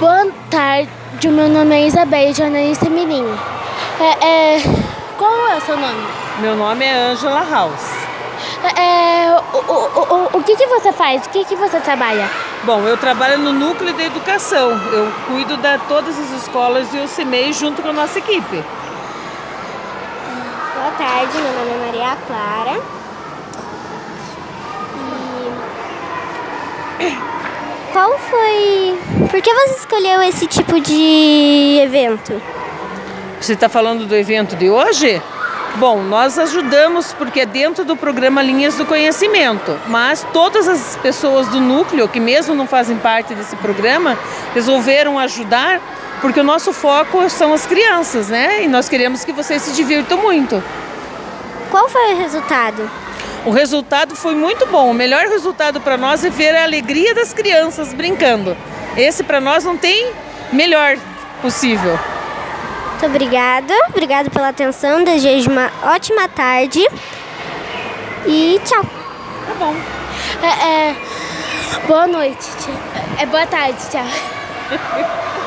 Boa tarde, meu nome é Isabel, jornalista Mirim. É, é, qual é o seu nome? Meu nome é Angela House. É, o, o, o, o que, que você faz? O que, que você trabalha? Bom, eu trabalho no núcleo da educação. Eu cuido de todas as escolas e o CIMEI junto com a nossa equipe. Boa tarde, meu nome é Maria Clara. E qual foi. Por que você escolheu esse tipo de evento? Você está falando do evento de hoje? Bom, nós ajudamos porque é dentro do programa Linhas do Conhecimento, mas todas as pessoas do núcleo, que mesmo não fazem parte desse programa, resolveram ajudar porque o nosso foco são as crianças, né? E nós queremos que vocês se divirtam muito. Qual foi o resultado? O resultado foi muito bom. O melhor resultado para nós é ver a alegria das crianças brincando. Esse para nós não tem melhor possível. Muito obrigada. Obrigada pela atenção. Desejo uma ótima tarde. E tchau. Tá bom. É, é, boa noite. tchau. É boa tarde, tchau.